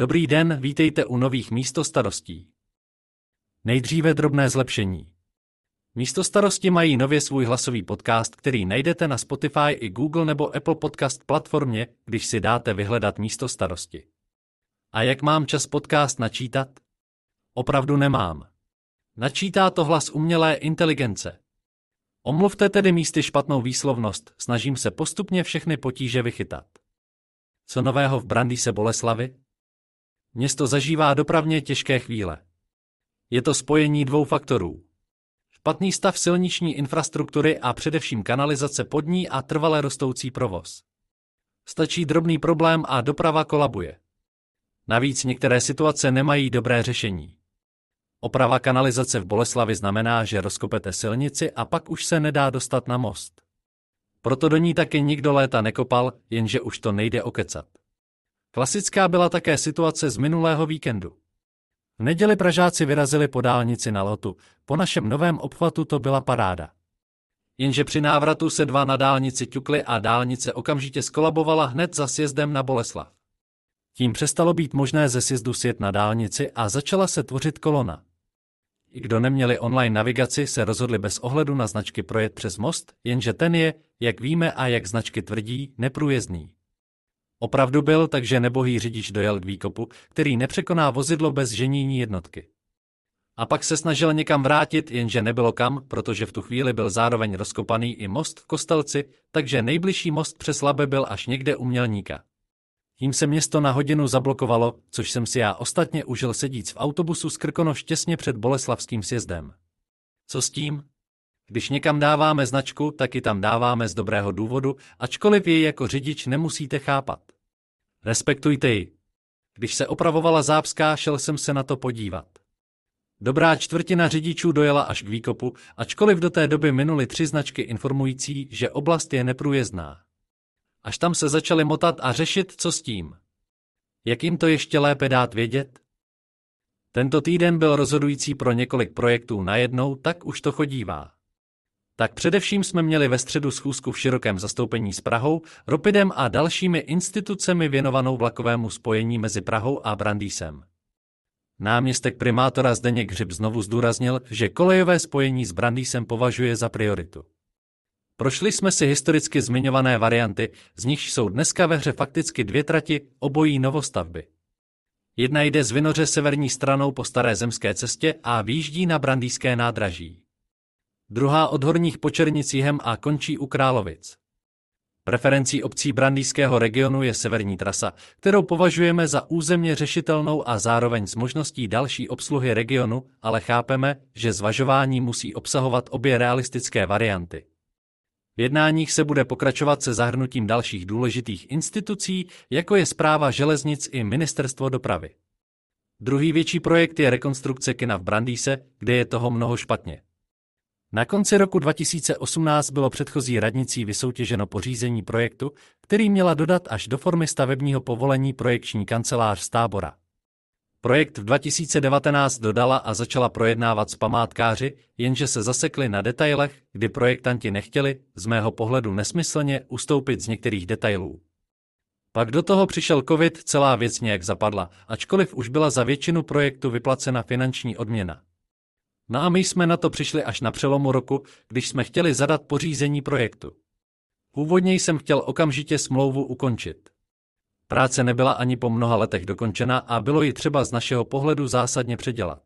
Dobrý den, vítejte u nových místostarostí. Nejdříve drobné zlepšení. Místostarosti mají nově svůj hlasový podcast, který najdete na Spotify i Google nebo Apple Podcast platformě, když si dáte vyhledat místostarosti. A jak mám čas podcast načítat? Opravdu nemám. Načítá to hlas umělé inteligence. Omluvte tedy místy špatnou výslovnost, snažím se postupně všechny potíže vychytat. Co nového v Brandýse Boleslavi? Město zažívá dopravně těžké chvíle. Je to spojení dvou faktorů. Špatný stav silniční infrastruktury a především kanalizace pod ní a trvale rostoucí provoz. Stačí drobný problém a doprava kolabuje. Navíc některé situace nemají dobré řešení. Oprava kanalizace v Boleslavi znamená, že rozkopete silnici a pak už se nedá dostat na most. Proto do ní taky nikdo léta nekopal, jenže už to nejde okecat. Klasická byla také situace z minulého víkendu. V neděli Pražáci vyrazili po dálnici na lotu, po našem novém obchvatu to byla paráda. Jenže při návratu se dva na dálnici ťukli a dálnice okamžitě skolabovala hned za sjezdem na Boleslav. Tím přestalo být možné ze sjezdu sjet na dálnici a začala se tvořit kolona. I kdo neměli online navigaci, se rozhodli bez ohledu na značky projet přes most, jenže ten je, jak víme a jak značky tvrdí, neprůjezdný. Opravdu byl, takže nebohý řidič dojel k výkopu, který nepřekoná vozidlo bez ženíní jednotky. A pak se snažil někam vrátit, jenže nebylo kam, protože v tu chvíli byl zároveň rozkopaný i most v Kostelci, takže nejbližší most přes Labe byl až někde u Mělníka. Tím se město na hodinu zablokovalo, což jsem si já ostatně užil sedíc v autobusu z Krkonoš těsně před Boleslavským sjezdem. Co s tím? Když někam dáváme značku, tak ji tam dáváme z dobrého důvodu, ačkoliv ji jako řidič nemusíte chápat. Respektujte ji. Když se opravovala zápská, šel jsem se na to podívat. Dobrá čtvrtina řidičů dojela až k výkopu, ačkoliv do té doby minuly tři značky informující, že oblast je neprůjezdná. Až tam se začali motat a řešit, co s tím. Jak jim to ještě lépe dát vědět? Tento týden byl rozhodující pro několik projektů najednou, tak už to chodívá. Tak především jsme měli ve středu schůzku v širokém zastoupení s Prahou, Ropidem a dalšími institucemi věnovanou vlakovému spojení mezi Prahou a Brandýsem. Náměstek primátora Zdeněk Hřib znovu zdůraznil, že kolejové spojení s Brandýsem považuje za prioritu. Prošli jsme si historicky zmiňované varianty, z nichž jsou dneska ve hře fakticky dvě trati, obojí novostavby. Jedna jde z Vinoře severní stranou po staré zemské cestě a výjíždí na Brandýské nádraží. Druhá od Horních Počernic jihem a končí u Královic. Preferencí obcí Brandýského regionu je severní trasa, kterou považujeme za územně řešitelnou a zároveň s možností další obsluhy regionu, ale chápeme, že zvažování musí obsahovat obě realistické varianty. V jednáních se bude pokračovat se zahrnutím dalších důležitých institucí, jako je zpráva železnic i ministerstvo dopravy. Druhý větší projekt je rekonstrukce kina v Brandýse, kde je toho mnoho špatně. Na konci roku 2018 bylo předchozí radnicí vysoutěženo pořízení projektu, který měla dodat až do formy stavebního povolení projekční kancelář z tábora. Projekt v 2019 dodala a začala projednávat s památkáři, jenže se zasekli na detailech, kdy projektanti nechtěli, z mého pohledu nesmyslně, ustoupit z některých detailů. Pak do toho přišel covid, celá věc nějak zapadla, ačkoliv už byla za většinu projektu vyplacena finanční odměna. No a my jsme na to přišli až na přelomu roku, když jsme chtěli zadat pořízení projektu. Původně jsem chtěl okamžitě smlouvu ukončit. Práce nebyla ani po mnoha letech dokončena a bylo ji třeba z našeho pohledu zásadně předělat.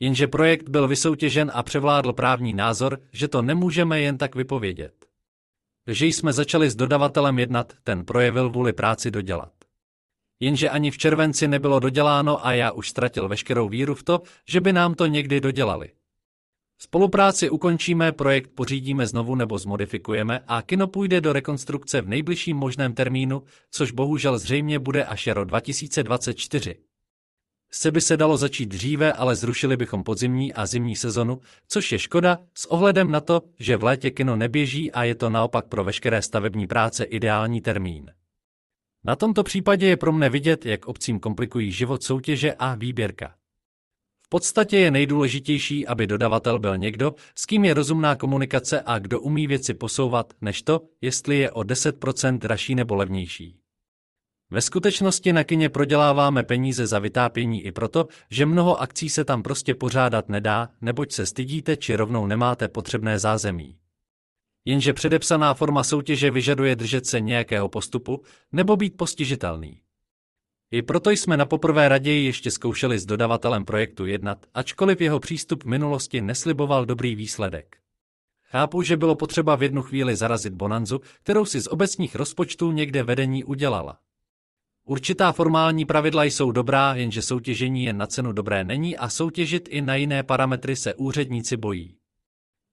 Jenže projekt byl vysoutěžen a převládl právní názor, že to nemůžeme jen tak vypovědět. Že jsme začali s dodavatelem jednat, ten projevil vůli práci dodělat. Jenže ani v červenci nebylo doděláno a já už ztratil veškerou víru v to, že by nám to někdy dodělali. Spolupráci ukončíme, projekt pořídíme znovu nebo zmodifikujeme a kino půjde do rekonstrukce v nejbližším možném termínu, což bohužel zřejmě bude až jaro 2024. Se by se dalo začít dříve, ale zrušili bychom podzimní a zimní sezonu, což je škoda s ohledem na to, že v létě kino neběží a je to naopak pro veškeré stavební práce ideální termín. Na tomto případě je pro mne vidět, jak obcím komplikují život soutěže a výběrka podstatě je nejdůležitější, aby dodavatel byl někdo, s kým je rozumná komunikace a kdo umí věci posouvat, než to, jestli je o 10% dražší nebo levnější. Ve skutečnosti na kině proděláváme peníze za vytápění i proto, že mnoho akcí se tam prostě pořádat nedá, neboť se stydíte či rovnou nemáte potřebné zázemí. Jenže předepsaná forma soutěže vyžaduje držet se nějakého postupu nebo být postižitelný. I proto jsme na poprvé raději ještě zkoušeli s dodavatelem projektu jednat, ačkoliv jeho přístup v minulosti nesliboval dobrý výsledek. Chápu, že bylo potřeba v jednu chvíli zarazit bonanzu, kterou si z obecních rozpočtů někde vedení udělala. Určitá formální pravidla jsou dobrá, jenže soutěžení jen na cenu dobré není a soutěžit i na jiné parametry se úředníci bojí.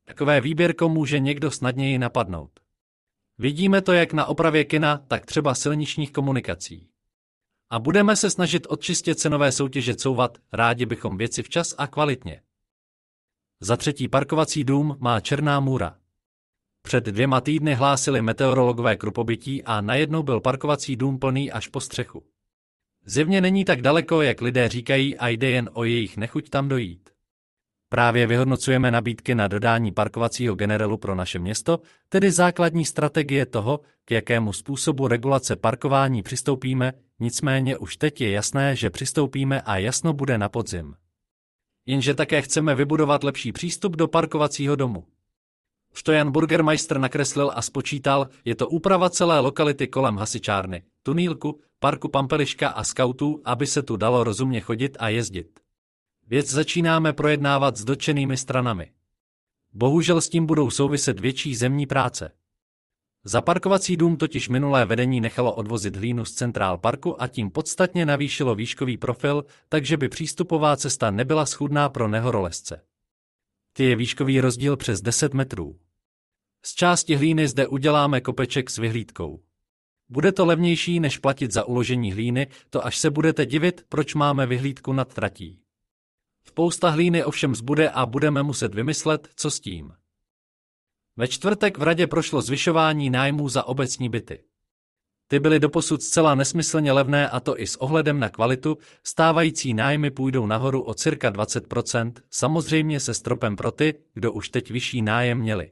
Takové výběrko může někdo snadněji napadnout. Vidíme to jak na opravě kina, tak třeba silničních komunikací. A budeme se snažit odčistě cenové soutěže couvat, rádi bychom věci včas a kvalitně. Za třetí parkovací dům má Černá můra. Před dvěma týdny hlásili meteorologové krupobytí a najednou byl parkovací dům plný až po střechu. Zjevně není tak daleko, jak lidé říkají a jde jen o jejich nechuť tam dojít. Právě vyhodnocujeme nabídky na dodání parkovacího generelu pro naše město, tedy základní strategie toho, k jakému způsobu regulace parkování přistoupíme, nicméně už teď je jasné, že přistoupíme a jasno bude na podzim. Jenže také chceme vybudovat lepší přístup do parkovacího domu. Stojan Burgermeister nakreslil a spočítal, je to úprava celé lokality kolem hasičárny, tunílku, parku Pampeliška a skautů, aby se tu dalo rozumně chodit a jezdit. Věc začínáme projednávat s dotčenými stranami. Bohužel s tím budou souviset větší zemní práce. Za parkovací dům totiž minulé vedení nechalo odvozit hlínu z centrál parku a tím podstatně navýšilo výškový profil, takže by přístupová cesta nebyla schudná pro nehorolezce. Ty je výškový rozdíl přes 10 metrů. Z části hlíny zde uděláme kopeček s vyhlídkou. Bude to levnější, než platit za uložení hlíny, to až se budete divit, proč máme vyhlídku nad tratí. Spousta hlíny ovšem zbude a budeme muset vymyslet, co s tím. Ve čtvrtek v radě prošlo zvyšování nájmů za obecní byty. Ty byly doposud zcela nesmyslně levné a to i s ohledem na kvalitu, stávající nájmy půjdou nahoru o cirka 20%, samozřejmě se stropem pro ty, kdo už teď vyšší nájem měli.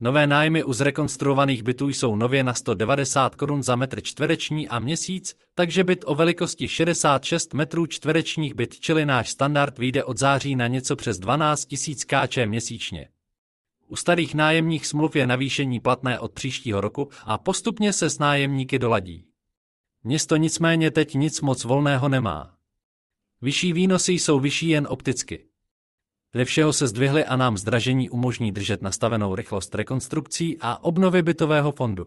Nové nájmy u zrekonstruovaných bytů jsou nově na 190 korun za metr čtvereční a měsíc, takže byt o velikosti 66 metrů čtverečních byt, čili náš standard, vyjde od září na něco přes 12 000 kč měsíčně. U starých nájemních smluv je navýšení platné od příštího roku a postupně se s nájemníky doladí. Město nicméně teď nic moc volného nemá. Vyšší výnosy jsou vyšší jen opticky. Ze všeho se zdvihly a nám zdražení umožní držet nastavenou rychlost rekonstrukcí a obnovy bytového fondu.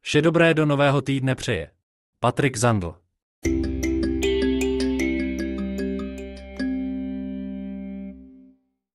Vše dobré do nového týdne přeje. Patrik Zandl